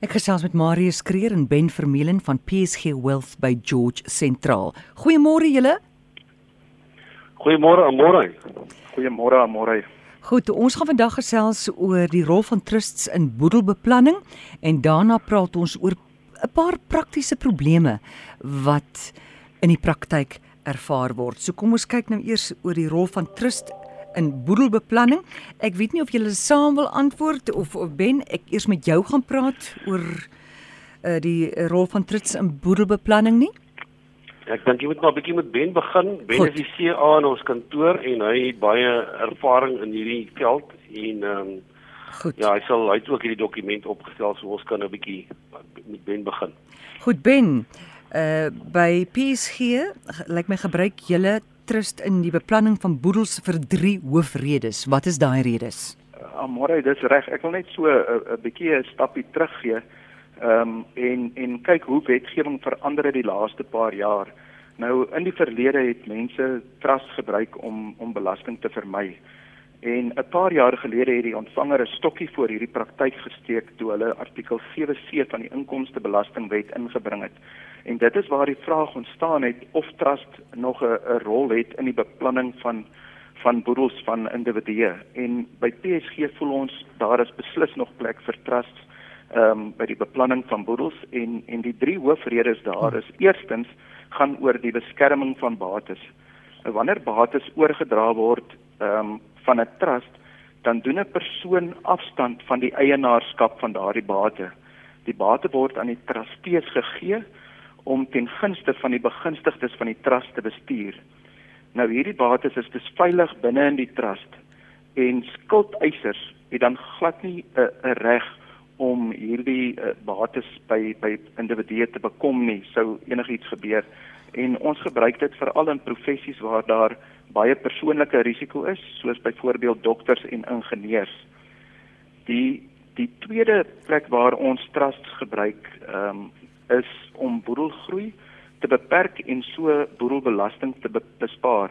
Ek gesels met Marius Kreer en Ben Vermeulen van PSG Wealth by George Sentraal. Goeiemôre julle. Goeiemôre, môre. Goeiemôre, môre. Goed, ons gaan vandag gesels oor die rol van trusts in boedelbeplanning en daarna praat ons oor 'n paar praktiese probleme wat in die praktyk ervaar word. So kom ons kyk nou eers oor die rol van trust in boedelbeplanning. Ek weet nie of julle saam wil antwoord of of Ben ek eers met jou gaan praat oor uh, die rol van trusts in boedelbeplanning nie. Ek dink jy moet maar 'n bietjie met Ben begin. Ben Goed. is die CA in ons kantoor en hy het baie ervaring in hierdie veld en ehm um, Goed. Ja, hy sal hy het ook hierdie dokument opgestel so ons kan 'n bietjie met Ben begin. Goed Ben. Uh by PSG lyk my gebruik julle trust in die beplanning van boedels vir drie hoofredes. Wat is daai redes? Uh, Amore, dis reg. Ek wil net so 'n uh, bietjie 'n stappie teruggee. Ehm um, en en kyk hoe wetgewing verander het die laaste paar jaar. Nou in die verlede het mense trust gebruik om om belasting te vermy. En 'n paar jaar gelede het die ontvanger 'n stokkie voor hierdie praktyk gesteek toe hulle artikel 7C van die inkomstebelastingwet ingebring het. En dit is waar die vraag ontstaan het of trust nog 'n rol het in die beplanning van van boedels van individue. En by PSG voel ons daar is beslis nog plek vir trusts ehm um, by die beplanning van boedels en en die drie hoofredes daar is eerstens gaan oor die beskerming van bates. Wanneer bates oorgedra word ehm um, van 'n trust, dan doen 'n persoon afstand van die eienaarskap van daardie bate. Die bate word aan die trustees gegee om ten gunste van die begunstigdes van die trust te bestuur. Nou hierdie bates is dus veilig binne in die trust en skuldeisers het dan glad nie 'n uh, reg om hierdie uh, bates by by individue te bekom nie sou enigiets gebeur en ons gebruik dit veral in professies waar daar baie persoonlike risiko is soos byvoorbeeld dokters en ingenieurs. Die die tweede plek waar ons trusts gebruik ehm um, is om boedelgroei te beperk en so boedelbelasting te be bespaar.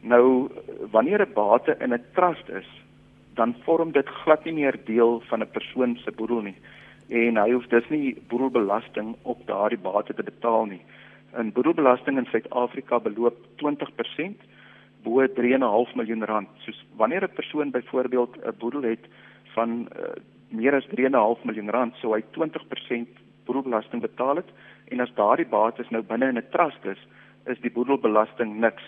Nou wanneer 'n bate in 'n trust is, dan vorm dit glad nie meer deel van 'n persoon se boedel nie en hy hoef dus nie boedelbelasting op daardie bate te betaal nie. 'n Boedelbelasting in Suid-Afrika beloop 20% bo 3.5 miljoen rand. Soos wanneer 'n persoon byvoorbeeld 'n boedel het van uh, meer as 3.5 miljoen rand, sou hy 20% boedelbelasting betaal het en as daardie bates nou binne in 'n trust is, is die boedelbelasting niks.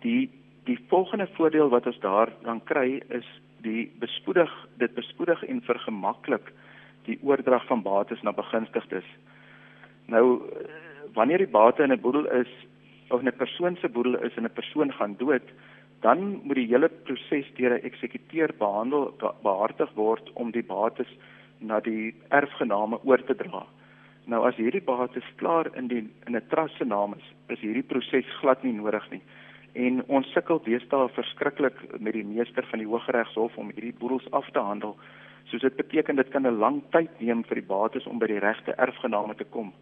Die die volgende voordeel wat ons daar dan kry is die bespoedig dit bespoedig en vergemaklik die oordrag van bates na begunstigdes. Nou wanneer die bate in 'n boedel is of 'n persoon se boedel is en 'n persoon gaan dood, dan moet die hele proses deur 'n eksekuteur behandel behartig word om die bates na die erfgename oor te dra. Nou as hierdie bates klaar in die in 'n trust se naam is, is hierdie proses glad nie nodig nie. En ons sukkel deesdae verskriklik met die meester van die Hooggeregshof om hierdie boedels af te handel. Soos dit beteken dit kan 'n lang tyd neem vir die bates om by die regte erfgename te kom.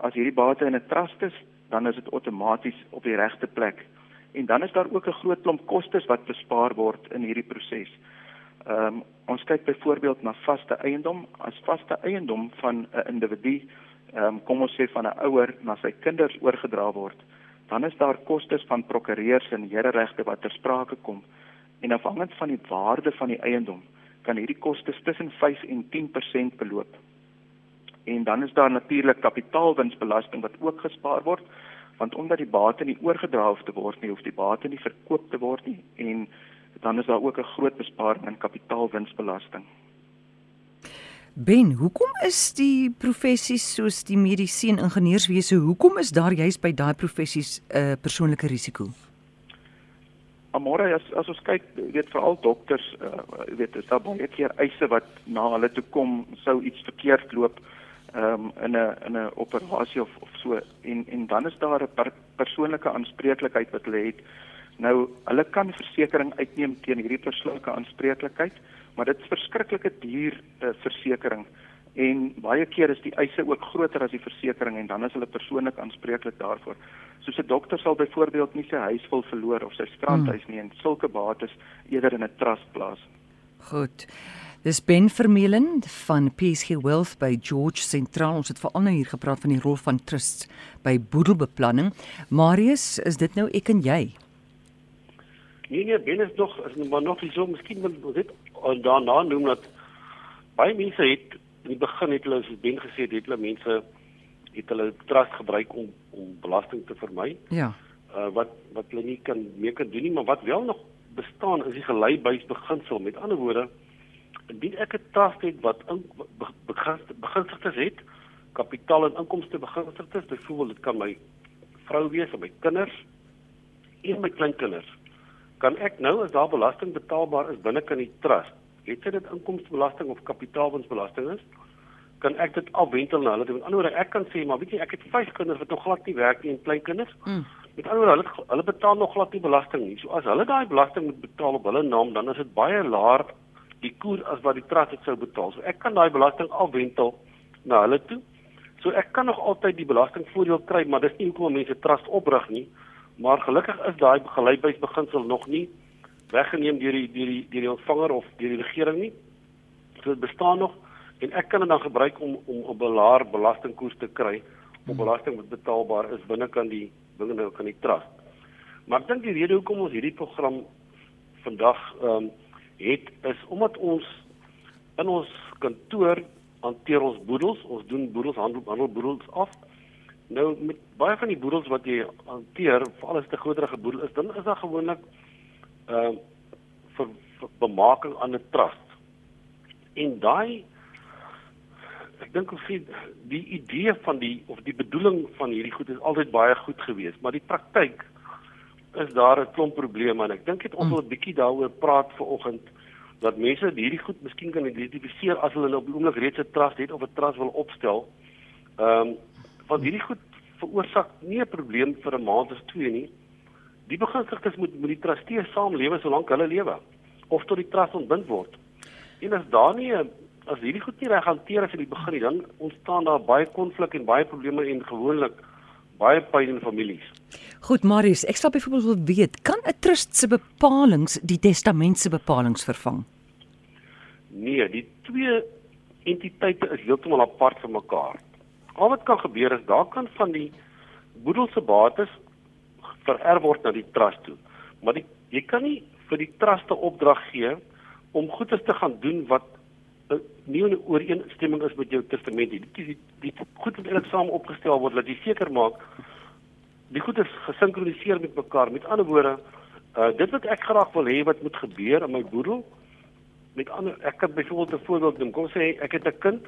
As hierdie bate in 'n trust is, dan is dit outomaties op die regte plek. En dan is daar ook 'n groot klomp kostes wat bespaar word in hierdie proses. Ehm um, ons kyk byvoorbeeld na vaste eiendom as vaste eiendom van 'n individu, ehm um, kom ons sê van 'n ouer na sy kinders oorgedra word, dan is daar kostes van prokureurs en hereregte wat ter sprake kom. En afhangend van die waarde van die eiendom, kan hierdie kostes tussen 5 en 10% beloop. En dan is daar natuurlik kapitaalwinsbelasting wat ook gespaar word, want omdat die bate nie oorgedra hoef te word nie, hoef die bate nie verkoop te word nie en dan is daar ook 'n groot besparing in kapitaalwinsbelasting. Ben, hoekom is die professies soos die mediese en ingenieurswese, hoekom is daar juist by daai professies 'n uh, persoonlike risiko? Amore, as as ons kyk, weet veral dokters, uh, weet is daar baie keer eise wat na hulle toe kom sou iets verkeerd loop um, in 'n in 'n operasie of of so en en dan is daar 'n per, persoonlike aanspreeklikheid wat hulle het Nou, hulle kan versekerings uitneem teen hierdie persoonlike aanspreeklikheid, maar dit is verskriklike duur uh, versekerings en baie keer is die eise ook groter as die versekerings en dan is hulle persoonlik aanspreeklik daarvoor. Soos 'n dokter sal byvoorbeeld nie sy huis wil verloor of sy strandhuis hmm. nie en sulke bates eerder in 'n trust plaas. Goed. Dis Ben Vermeulen van PSG Wealth by George Sentraal. Ons het veral nou hier gepraat van die rol van trusts by boedelbeplanning. Marius, is dit nou ek en jy? Nee nee, Ben is nog is maar nog nie so, miskien wil dit daarna noem dat baie mense het in die begin het hulle soos Ben gesê het, het hulle mense het hulle trust gebruik om om belasting te vermy. Ja. Uh wat wat hulle nie kan meer kan doen nie, maar wat wel nog bestaan is die gelykbuis beginsel. Met ander woorde, indien ek 'n trust het wat in beginsigtes het, kapitaal en inkomste beginsigtes, byvoorbeeld dit kan my vrou wees of my kinders en my kleinkinders, kan ek nou as daar belasting betaalbaar is binne kan die trust, het dit inkomstebelasting of kapitaalwinsbelasting is, kan ek dit afwentel na hulle. Met ander woorde, ek kan sê, maar weet jy, ek het vyf kinders wat nog glad nie werk nie en klein kinders. Mm. Met ander woorde, hulle hulle betaal nog glad nie belasting nie. So as hulle daai belasting moet betaal op hulle naam, dan is dit baie laer die koers as wat die trust dit sou betaal. So ek kan daai belasting afwentel na hulle toe. So ek kan nog altyd die belastingvoordeel kry, maar dis nie hoekom mense trust oprig nie. Maar gelukkig is daai gelykbybeginsel nog nie weggeneem deur die deur die deur die ontvanger of deur die regering nie. So dit bestaan nog en ek kan dit dan gebruik om om 'n belaar belastingkoers te kry op belasting wat betaalbaar is binne kan die binne kan die trust. Maar ek dink die rede hoekom ons hierdie program vandag ehm um, het is omdat ons in ons kantoor hanteer ons boedels, ons doen boedels handel handel boedels af. Nou met baie van die boedels wat jy hanteer, veral as dit 'n groterige boedel is, dan is daar gewoonlik ehm uh, vir, vir bemaking aan 'n trust. En daai ek dink of sien die idee van die of die bedoeling van hierdie goed is altyd baie goed geweest, maar die praktyk is daar 'n klomp probleme en ek dink dit ons wil 'n bietjie daaroor praat vanoggend dat mense hierdie goed miskien kan identifiseer as hulle nou op die oomblik reeds 'n trust het of 'n trust wil opstel. Ehm um, want hierdie goed veroorsaak nie 'n probleem vir 'n maand of twee nie. Die begunstigdes moet met die trustee saamlewe solank hulle lewe of tot die trust ontbind word. En as daar nie 'n as hierdie goed nie reg hanteer as in die begin nie, dan ontstaan daar baie konflik en baie probleme en gewoonlik baie pyn in families. Goed, Marius, ek sal byvoorbeeld wil weet, kan 'n trust se bepalinge die testament se bepalinge vervang? Nee, die twee entiteite is heeltemal apart van mekaar. Al wat kan gebeur is daar kan van die boedel se bates vererf word na die trust toe. Maar die, jy kan nie vir die trust 'n opdrag gee om goedes te gaan doen wat nie in ooreenstemming is met jou testament nie. Die, die, die goed moet eintlik saam opgestel word dat jy seker maak die goed is gesinkroniseer met mekaar. Met ander woorde, uh, dit wat ek graag wil hê wat moet gebeur in my boedel met ander ek kan byvoorbeeld 'n voorbeeld neem. Kom sê ek het 'n kind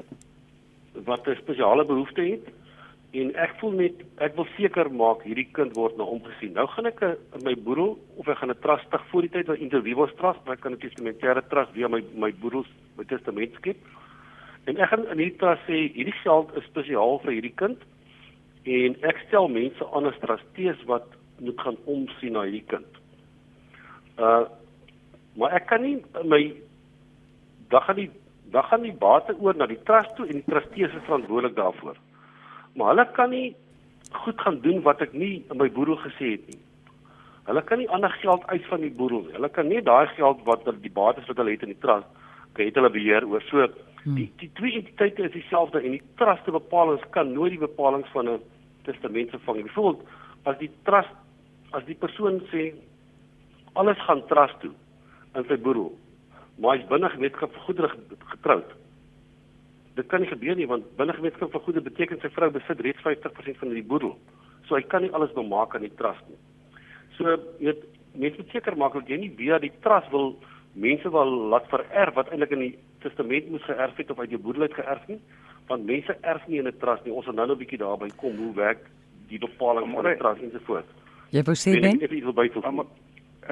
wat 'n spesiale behoefte het en ek voel net ek wil seker maak hierdie kind word nou omgesien. Nou gaan ek in my boedel of ek gaan 'n trust stig voor die tyd wat interviewers trust, maar ek kan 'n testamentêre trust via my my boedels my testament skep. En ek gaan in hierdie trust sê hierdie geld is spesiaal vir hierdie kind en ek stel mense aan as trustees wat moet gaan omsien na hierdie kind. Uh maar ek kan nie my dan gaan die dan gaan die bate oor na die trust toe en die trustees is verantwoordelik daarvoor maar hulle kan nie goed gaan doen wat ek nie in my boedel gesê het nie. Hulle kan nie ander geld uit van die boedel nie. Hulle kan nie daai geld wat die bates wat hulle het in die trust, kan het hulle beheer oor. So hmm. die die twee entiteite is dieselfde en die trust se bepalinge kan nooit die bepalinge van 'n testament vervang nie. Byvoorbeeld as die trust as die persoon sê alles gaan trust toe in sy boedel, maar hy's binne gemeenskap goedere getroud dit kan nie gebeur nie want binne gemeenskap van goede beteken sy vrou besit reeds 50% van die boedel. So hy kan nie alles bemaak aan die trust nie. So jy weet mense moet seker maak dat jy nie via die trust wil mense wil laat vererf wat eintlik in die testament moes geërf het of uit jou boedel uit geërf nie, want mense erf nie in 'n trust nie. Ons gaan nou 'n bietjie daarby kom hoe werk die bepaling van 'n trust ensovoorts. Jy wou sê Ben? Ek, ek, ek,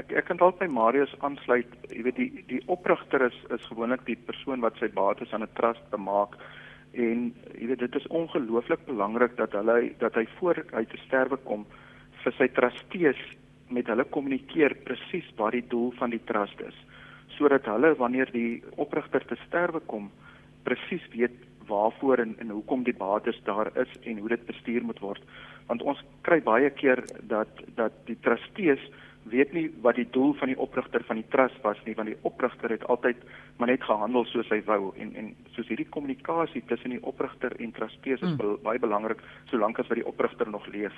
ek, ek, kan dalk by Marius aansluit. Jy weet die die oprigter is is gewoonlik die persoon wat sy bates aan 'n trust bemaak en jy weet dit is ongelooflik belangrik dat hulle dat hy voor hy te sterwe kom vir sy trustees met hulle kommunikeer presies wat die doel van die trust is. Sodat hulle wanneer die oprigter te sterwe kom presies weet waarvoor en en hoekom die bates daar is en hoe dit bestuur moet word. Want ons kry baie keer dat dat die trustees weet nie wat die doel van die oprigter van die trust was nie want die oprigter het altyd maar net gehandel soos hy wou en en soos hierdie kommunikasie tussen die oprigter en trustees is mm. baie belangrik solank as wat die oprigter nog leef.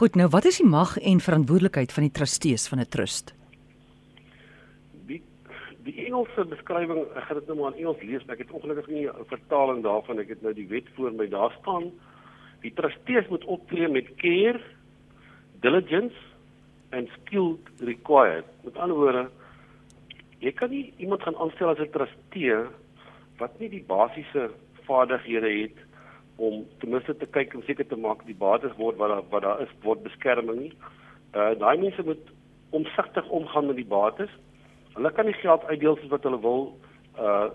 Goed, nou wat is die mag en verantwoordelikheid van die trustees van 'n trust? Die die Engelse beskrywing, ek gaan dit nou maar in Engels lees, maar ek het ongelukkig nie 'n vertaling daarvan. Ek het nou die wet voor my. Daar staan die trustees moet optree met care, diligence and skill required. Met ander woorde, jy kan nie iemand gaan aanstel as 'n trustee wat nie die basiese vaardighede het om ten minste te kyk en seker te maak die bates word wat daar wat daar is word beskerming nie. Uh daai mense moet omsigtig omgaan met die bates. Hulle kan nie geld uitdeel soos wat hulle wil. Uh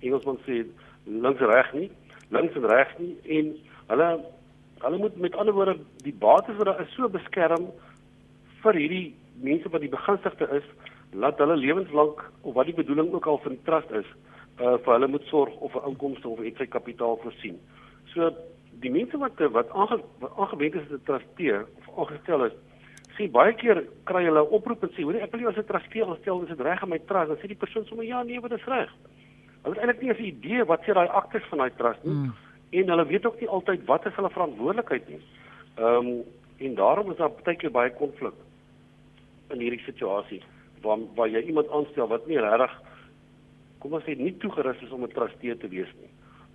Engelsman sê links reg nie, links en regs nie en hulle Hulle moet met ander woorde die bates wat daar is so beskerm vir hierdie mense wat die begunstigde is, laat hulle lewenslank of wat die bedoeling ook al van trust is, uh vir hulle moet sorg of 'n inkomste of sy kapitaal voorsien. So die mense wat wat aangewend is as 'n trustee of aangestel is, sien baie keer kry hulle 'n oproep en sê, "Hoor, ek wil jou as 'n trustee aanstel, is dit reg in my trust?" Dan sê die persoon sommer, "Ja, nee, wat is reg." Hulle het eintlik nie 'n idee wat sê daai aktes van daai trust nie. Mm en hulle weet ook nie altyd wat is hulle verantwoordelikheid nie. Ehm um, en daarom is daar baie keer baie konflik in hierdie situasie waar waar jy iemand aanstel wat nie regtig kom ons sê nie toegerus is om 'n trustee te wees nie.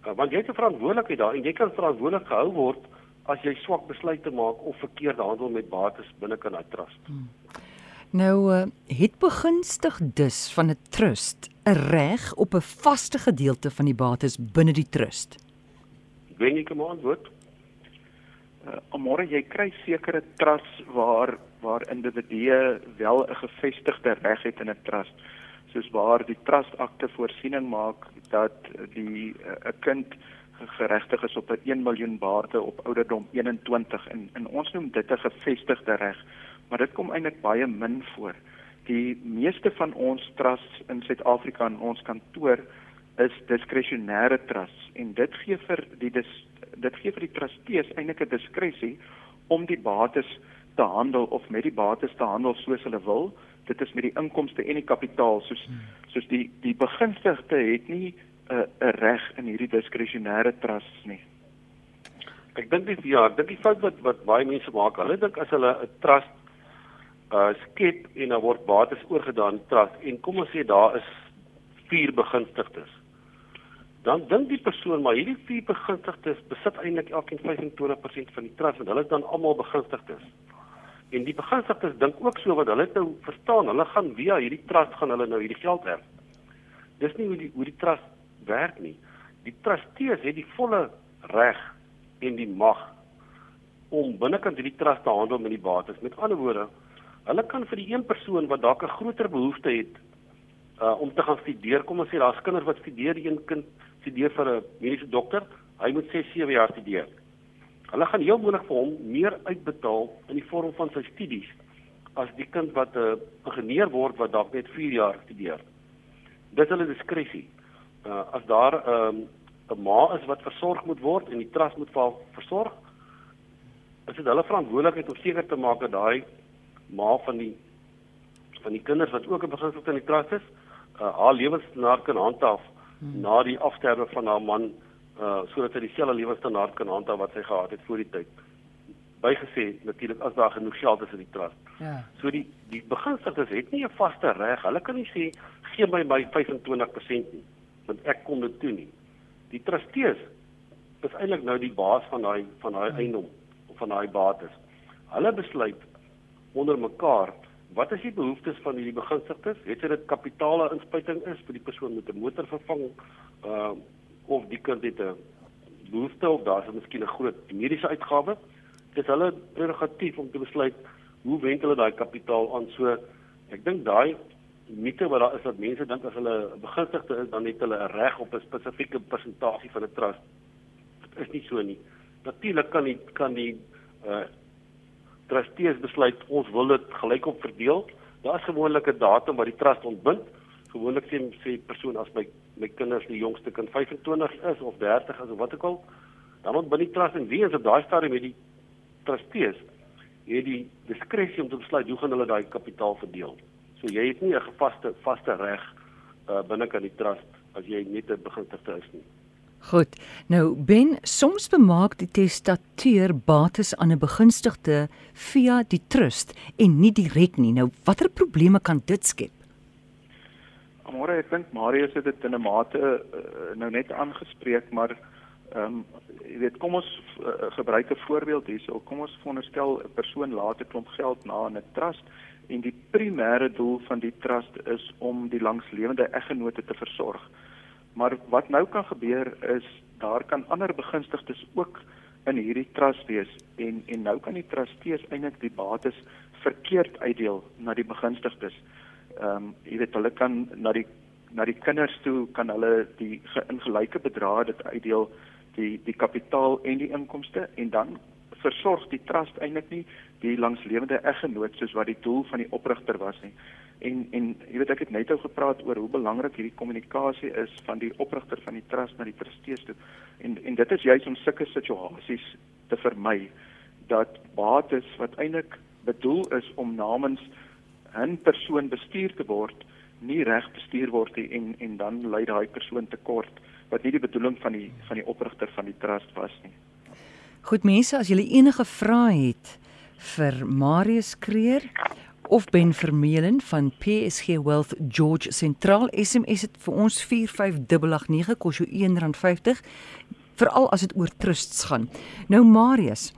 Uh, want jy het 'n verantwoordelikheid daar en jy kan verantwoordelik gehou word as jy swak besluite maak of verkeerd handel met bates binne kan 'n trust. Hmm. Nou uh, het begunstig dus van 'n trust 'n reg op 'n vaste gedeelte van die bates binne die trust wen jy kom antwoord. Uh, Amore jy kry sekere trusts waar waar individue wel 'n gevestigde reg het in 'n trust. Soos waar die trust akte voorsiening maak dat die uh, 'n uh, kind geregtig is op 'n 1 miljoen baarde op ouderdom 21 en en ons noem dit 'n gevestigde reg maar dit kom eintlik baie min voor. Die meeste van ons trusts in Suid-Afrika in ons kantoor is diskresionêre trusts en dit gee vir die dis, dit gee vir die trustees eintlik 'n diskresie om die bates te handel of met die bates te handel soos hulle wil. Dit is met die inkomste en die kapitaal soos hmm. soos die die begunstigde het nie 'n uh, 'n reg in hierdie diskresionêre trusts nie. Ek dink dis ja, dink die fout wat wat baie mense maak, hulle dink as hulle 'n trust uh skep en dan word bates oorgedaan trust en kom ons sê daar is vier begunstigdes dan dink die persoon maar hierdie vier begunstigdes besit eintlik elkeen 25% van die trust en hulle is dan almal begunstigdes. En die begunstigdes dink ook so wat hulle nou verstaan, hulle gaan via hierdie trust gaan hulle nou hierdie geld erf. Dis nie hoe die hoe die trust werk nie. Die trustees het die volle reg en die mag om binnekant hierdie trust te handel met die bates. Met ander woorde, hulle kan vir die een persoon wat dalk 'n groter behoefte het uh om te gaan studeer, kom ons sê daar's kinders wat studeer, een kind studeer vir 'n mediese dokter, hy moet 6, 7 jaar studeer. Hulle gaan heel moontlik vir hom meer uitbetaal in die vorm van sy studies as die kind wat 'n uh, ingenieur word wat dalk net 4 jaar studeer. Dit is hulle diskresie. Uh as daar 'n um, 'n ma is wat versorg moet word en die trust moet vir haar versorg, is dit hulle verantwoordelikheid om seker te maak dat daai ma van die van die kinders wat ook 'n beginsel in die trust is, uh, haar lewensstandaard kan handhaaf hmm. na die afsterwe van haar man uh sodat sy dieselfde lewensstandaard kan handhaaf wat sy gehad het voor die tyd. Bygesê natuurlik as daar genoeg geld is in die trust. Ja. So die die begunstigdes het nie 'n vaste reg. Hulle kan nie sê gee my my 25% nie want ek kom dit toe nie. Die trustees is eintlik nou die baas van daai van daai hmm. eiendom of van daai bates. Hulle besluit onder mekaar Wat is die behoeftes van hierdie begunstigdes? Het dit kapitaale inspuiting is vir die persoon met 'n motor vervang uh of die kind het 'n behoefte of daar's miskien 'n groot mediese uitgawe? Dit is hulle prerogatief om te besluit hoe wend hulle daai kapitaal aan. So ek dink daai mite wat daar is dat mense dink as hulle 'n begunstigde is dan het hulle 'n reg op 'n spesifieke persentasie van 'n trust. Dit is nie so nie. Natuurlik kan die kan die uh trustees besluit ons wil dit gelykop verdeel. Daar is gewoonlik 'n datum wat die trust ontbind. Gewoonlik sê sê persoon as my my kinders die jongste kind 25 is of 30 is of wat ook al, dan ontbind die trust en wie is op daai stadium met die trustees het die diskresie om te besluit hoe gaan hulle daai kapitaal verdeel. So jy het nie 'n gevaste vaste reg uh, binne kan die trust as jy net 'n begunstigde is nie. Goed. Nou Ben, soms bemaak die testateur bates aan 'n begunstigde via die trust en nie direk nie. Nou watter probleme kan dit skep? Môre ek dink Marius het dit in 'n mate uh, nou net aangespreek, maar ehm um, jy weet kom ons uh, gebruik 'n voorbeeld hierso. Kom ons veronderstel 'n persoon laat 'n klomp geld na in 'n trust en die primêre doel van die trust is om die langslewende eggenote te versorg. Maar wat nou kan gebeur is daar kan ander begunstigdes ook in hierdie trust wees en en nou kan die trustees eintlik die bates verkeerd uitdeel na die begunstigdes. Ehm um, jy weet hulle kan na die na die kinders toe kan hulle die in gelyke bedrae dit uitdeel die die kapitaal en die inkomste en dan versorg die trust eintlik nie die langslewende eggenoot soos wat die doel van die oprigter was nie. En en jy weet ek het net ou gepraat oor hoe belangrik hierdie kommunikasie is van die oprigter van die trust na die trustees toe. En en dit is juis om sulke situasies te vermy dat bates wat eintlik bedoel is om namens 'n persoon bestuur te word, nie reg bestuur word nie en en dan lei daai persoon te kort wat nie die bedoeling van die van die oprigter van die trust was nie. Goed mense, as julle enige vrae het vir Marius Kreer of Ben Vermeulen van PSG Wealth George Sentraal SMS dit vir ons 45889 kos jou R1.50 veral as dit oor trusts gaan. Nou Marius,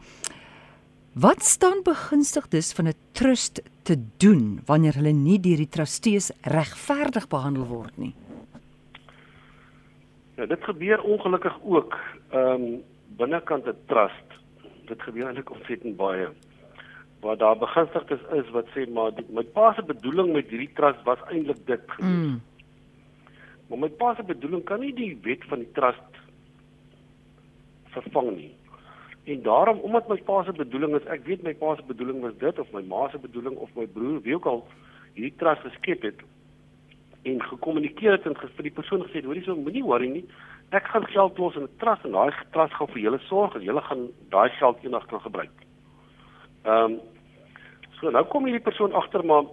wat staan begunstigdes van 'n trust te doen wanneer hulle nie deur die trustees regverdig behandel word nie? Ja, dit gebeur ongelukkig ook ehm um, binnekant 'n trust. Dit gebeur eintlik ontsettend baie waar daar begunstigdes is wat sê maar die, my pa se bedoeling met hierdie trust was eintlik dit gewees. Mm. Maar my pa se bedoeling kan nie die wet van die trust vervang nie. En daarom omdat my pa se bedoeling is, ek weet my pa se bedoeling was dit of my ma se bedoeling of my broer wie ook al hierdie trust geskep het en gekommunikeer het en vir die persoon gesê, hoorie so moenie worry nie. Ek gaan geld los in 'n trust en daai trust gaan vir julle sorg en julle gaan daai geld eendag kan gebruik. Ehm um, so nou kom hierdie persoon agter maar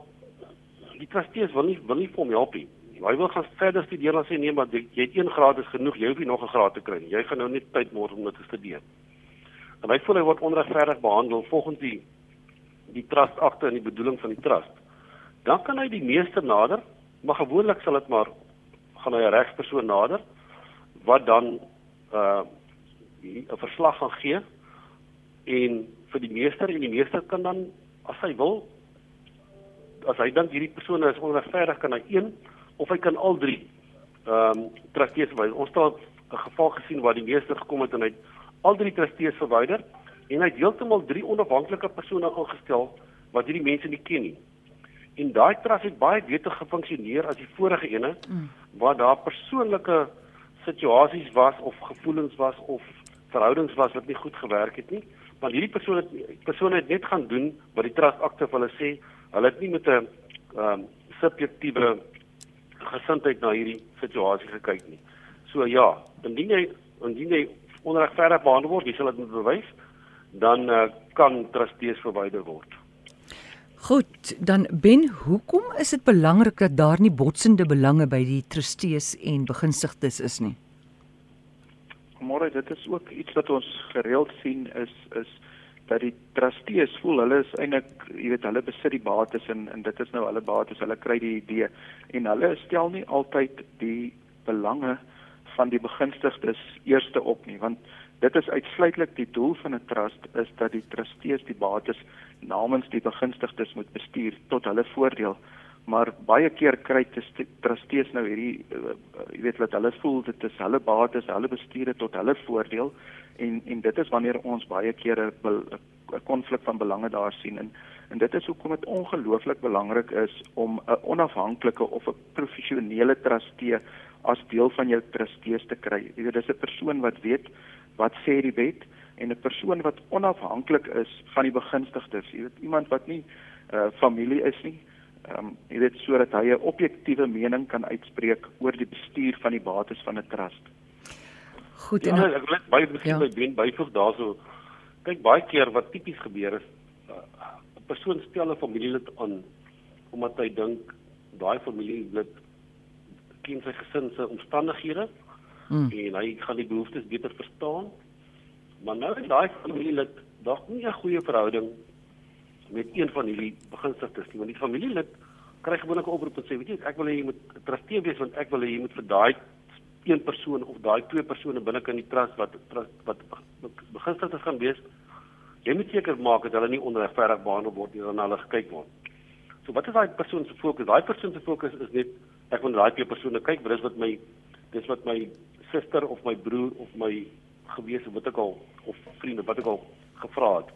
die trustees wil nie wil nie vir hom help nie. Hy wil gaan verder studeer en sê nee maar jy het een graad is genoeg, jy hoef nie nog 'n graad te kry nie. Jy gaan nou net tyd môre om dit te studeer. En hy voel hy word onregverdig behandel volgens die die trust akte en die bedoeling van die trust. Dan kan hy die meester nader, maar gewoonlik sal dit maar gaan hy 'n regspersoon nader wat dan uh 'n verslag gaan gee en vir die meester en die meester kan dan as hy wil as hy dink hierdie persoon is onregverdig kan hy een of hy kan al drie ehm um, trustees verwyder. Ons het 'n geval gesien waar die meester gekom het en hy al drie trustees verwyder en hy het heeltemal drie onafhanklike persone aangestel wat hierdie mense nie ken nie. En daai trust het baie beter gefunksioneer as die vorige ene mm. waar daar persoonlike situasies was of gevoelens was of verhoudings was wat nie goed gewerk het nie want hierdie persoon het persoon het net gaan doen wat die trust akte vir hulle sê. Hulle het nie met 'n um, subjektiewe gesindheid na hierdie situasie gekyk nie. So ja, indien jy indien jy onregverdig behandel word, jy sal dit moet bewys, dan uh, kan trustees verwyder word. Goed, dan Ben, hoekom is dit belangrik dat daar nie botsende belange by die trustees en begunstigdes is nie? Môre dit is ook iets wat ons gereeld sien is is dat die trustees voel hulle is eintlik jy weet hulle besit die bates en en dit is nou hulle bates hulle kry die idee. En hulle stel nie altyd die belange van die begunstigdes eerste op nie want dit is uitsluitlik die doel van 'n trust is dat die trustees die bates namens die begunstigdes moet bestuur tot hulle voordeel maar baie keer kry trustees nou hierdie uh, jy weet wat hulle voel dit is hulle bates, hulle bestuur dit tot hulle voordeel en en dit is wanneer ons baie keer 'n konflik van belange daar sien en en dit is hoekom dit ongelooflik belangrik is om 'n onafhanklike of 'n professionele trustee as deel van jou trustees te kry. Jy weet dis 'n persoon wat weet wat sê die wet en 'n persoon wat onafhanklik is van die begunstigdes. Jy weet iemand wat nie uh, familie is nie, ehm um, jy weet sodat hy 'n objektiewe mening kan uitspreek oor die bestuur van die bates van 'n trust. Goed en ja, ek wil baie miskien ja. by Ben byvoeg daarso. Kyk baie keer wat tipies gebeur is 'n persoon stel 'n familielid aan omdat hy dink daai familielid ken sy gesin se omstandighede hmm. en hy gaan die behoeftes beter verstaan. Maar nou het daai familielid dalk nie 'n goeie verhouding met een van hierdie begunstigdes nie, want die familielid kry gewoonlik 'n oproep en sê, weet jy, ek wil hê jy moet trustee wees want ek wil hê jy moet vir daai een persoon of daai twee persone binne in die trust wat trust, wat begunstigdes gaan wees, jy moet seker maak dat hulle nie onregverdig behandel word nie, dan hulle gekyk word. So wat is daai persoon se fokus? Daai persoon se fokus is net ek wil daai twee persone kyk, wat is wat my dis wat my suster of my broer of my gewees of wat ek al of vriende wat ek al gevra het.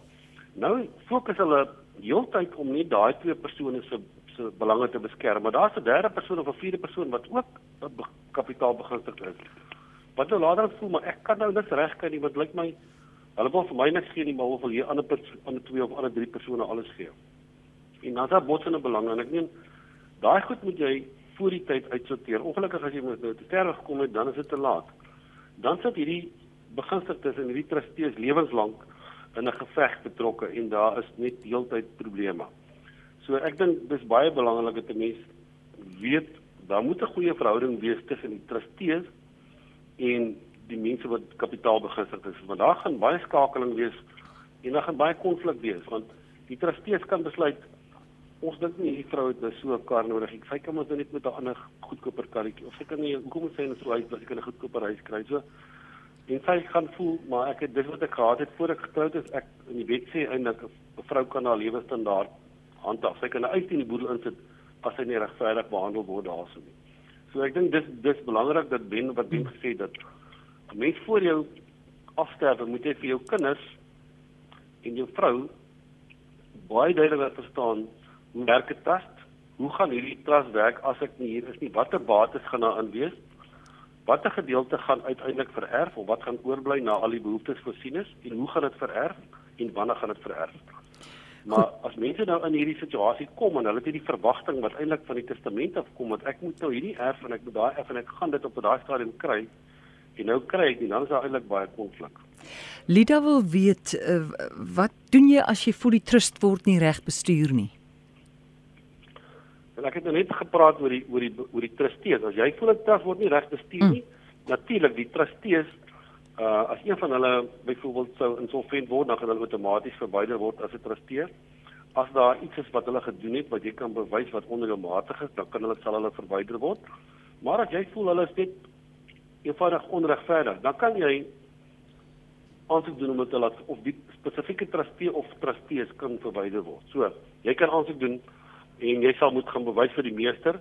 Nou fokus hulle heeltyd om net daai twee persone se se belange te beskerm, maar daar's 'n derde persoon of 'n vierde persoon wat ook kapitaal begunstig is. Wat nou later voel maar ek kan nou niks regkry nie, wat lyk my hulle wil vir my niks gee nie, maar hulle wil hier ander ander twee of ander drie persone alles gee. En dan daar botsende belange en ek meen daai goed moet jy voor die tyd uitsorteer. Ongelukkig as jy met nou te sterwe gekom het, dan is dit te laat. Dan sit hierdie begunstigdes en hierdie trustees lewenslank in 'n geveg betrokke en daar is net heeltyd probleme. So ek dink dis baie belangrik dat 'n mens weet daar moet 'n goeie verhouding wees tussen die trustees en die mense wat kapitaal begunstig is want daar gaan baie skakeling wees en daar gaan baie konflik wees want die trustees kan besluit ons dink nie hierdie vrou het nou so 'n kar nodig sy kan mos nou net met 'n ander goedkoper karretjie of sy kan nie hoekom moet sy net so uit as sy kan 'n goedkoper huis kry. So en sy gaan voel maar ek het dis wat ek gehad het voor ek getroud is. Ek in die wet sê eintlik 'n vrou kan haar lewestandaard handhaaf. Sy kan uit in die boedel insit as sy nie regverdig behandel word daarso nie. So ek dink dis dis belangrik dat Ben wat Ben gesê dat 'n mens voor jou afsterwe moet jy vir jou kinders en jou vrou baie duidelik verstaan hoe werk 'n trust? Hoe gaan hierdie trust werk as ek nie hier is nie? Watter bates gaan daar aan wees watter gedeelte gaan uiteindelik vererf of wat gaan oorbly na al die behoeftes voorsien is en hoe gaan dit vererf en wanneer gaan dit vererf? Maar as mense nou in hierdie situasie kom en hulle het hierdie verwagting wat eintlik van die testament afkom dat ek moet nou hierdie erf en ek moet daai erf en ek gaan dit op daai stadium kry en nou kry ek nie dan is daar eintlik baie konflik. Lida wil weet uh, wat doen jy as jy voel die trust word nie reg bestuur nie? En ek het nou net gepraat oor die oor die oor die trustees. As jy voel 'n trust word nie reg bestuur nie, hmm. natuurlik die trustees uh as een van hulle byvoorbeeld sou insolvent word, dan gaan hulle outomaties verwyder word as 'n trustee. As daar iets is wat hulle gedoen het wat jy kan bewys wat onregmatig is, dan kan hulle sal hulle verwyder word. Maar as jy voel hulle is net eenvoudig onregverdig, dan kan jy aansoek doen om dit te laat of die spesifieke trustee of trustees kan verwyder word. So, jy kan aansoek doen en jy sal moet gaan bewys vir die meester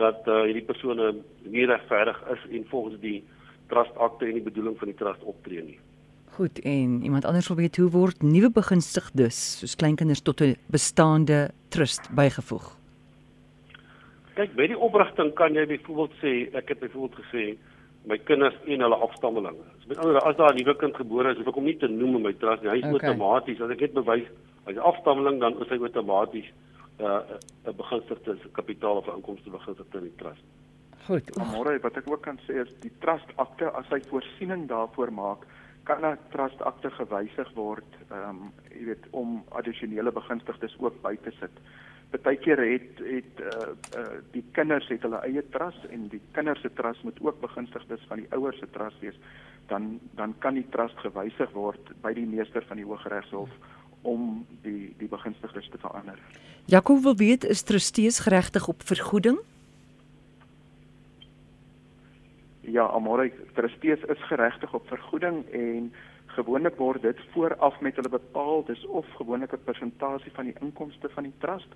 dat uh, hierdie persone nie regverdig is en volgens die trust akte en die bedoeling van die trust optree nie. Goed en iemand anders wil weet hoe word nuwe begunstigdes soos kleinkinders tot 'n bestaande trust bygevoeg? Kyk, by die oprigting kan jy byvoorbeeld sê ek het byvoorbeeld gesê my kinders en hulle afstammelinge. So met ander as daar 'n nuwe kind gebore is, hoef ek hom nie te noem in my trust nie. Hy is okay. outomaties as ek net bewys 'n afstammeling dan is hy outomaties uh, 'n begunstigde kapitaal of 'n inkomste begunstigde in die trust. Goed. Môre wat ek ook kan sê is die trust akte as hy voorsiening daarvoor maak, kan 'n trust akte gewysig word, ehm um, jy weet om addisionele begunstigdes ook by te sit. Partykeer het het uh, uh die kinders het hulle eie trust en die kinders se trust moet ook begunstigdes van die ouers se trust wees. Dan dan kan die trust gewysig word by die meester van die Hooggeregshof om die die begunstigdes te verander. Jakob wil weet is trustees geregtig op vergoeding? Ja, amore trustees is geregtig op vergoeding en gewoonlik word dit vooraf met hulle bepaal dis of gewoonlik 'n persentasie van die inkomste van die trust.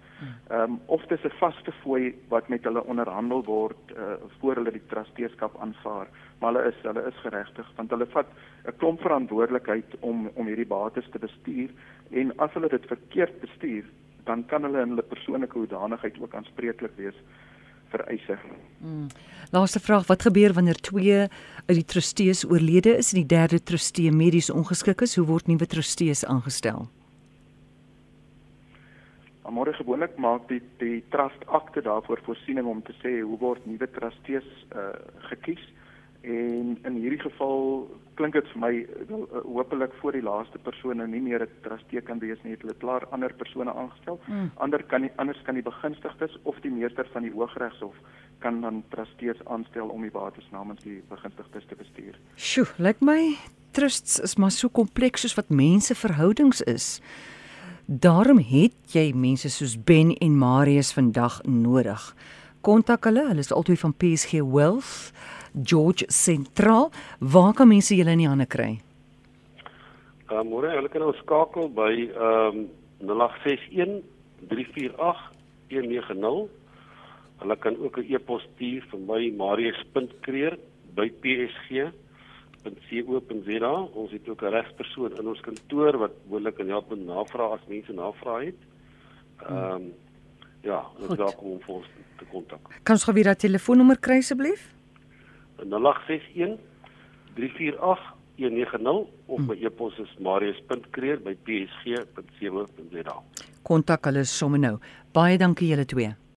Ehm um, of dis 'n vaste fooi wat met hulle onderhandel word uh, voor hulle die trusteeskap aanvaar. Maar hulle is hulle is geregtig want hulle vat 'n klomp verantwoordelikheid om om hierdie bates te bestuur en as hulle dit verkeerd bestuur, dan kan hulle in hulle persoonlike hoedanigheid ook aanspreeklik wees vir eise. Hmm. Laaste vraag, wat gebeur wanneer twee uit die trustees oorlede is en die derde trustee medies ongeskik is? Hoe word nuwe trustees aangestel? Môre gewoonlik maak die die trust akte daarvoor voorsiening om te sê hoe word nuwe trustees uh, gekies En in hierdie geval klink dit vir my wel uh, hopelik voor die laaste persoon nou nie meer 'n trustee kan wees nie, het hulle klaar ander persone aangestel. Mm. Ander kan nie anders kan die begunstigdes of die meester van die Hooggeregshof kan dan trustees aanstel om die bates namens die begunstigdes te bestuur. Sjoe, lyk my trusts is maar so kompleks soos wat mense verhoudings is. Daarom het jy mense soos Ben en Marius vandag nodig. Kontak hulle, hulle is altyd van PSG Wealth. George Sentraal. Waar kan mense julle in die hande kry? Uh, môre, hulle kan ons skakel by ehm um, 0861 348 190. Hulle kan ook 'n e-pos stuur vir my marius.kreer by psg.co.za. Ons het ook 'n regspersoon in ons kantoor wat moontlik kan help met navrae as mense navrae het. Ehm um, ja, ons daar om vir ons te kontak. Kan ons gou weer dat telefoonnommer kry asseblief? 0861 348 190 of my hm. e-pos is marius.kreer by psg.co.za. Kontak hulle sommer nou. Baie dankie julle twee.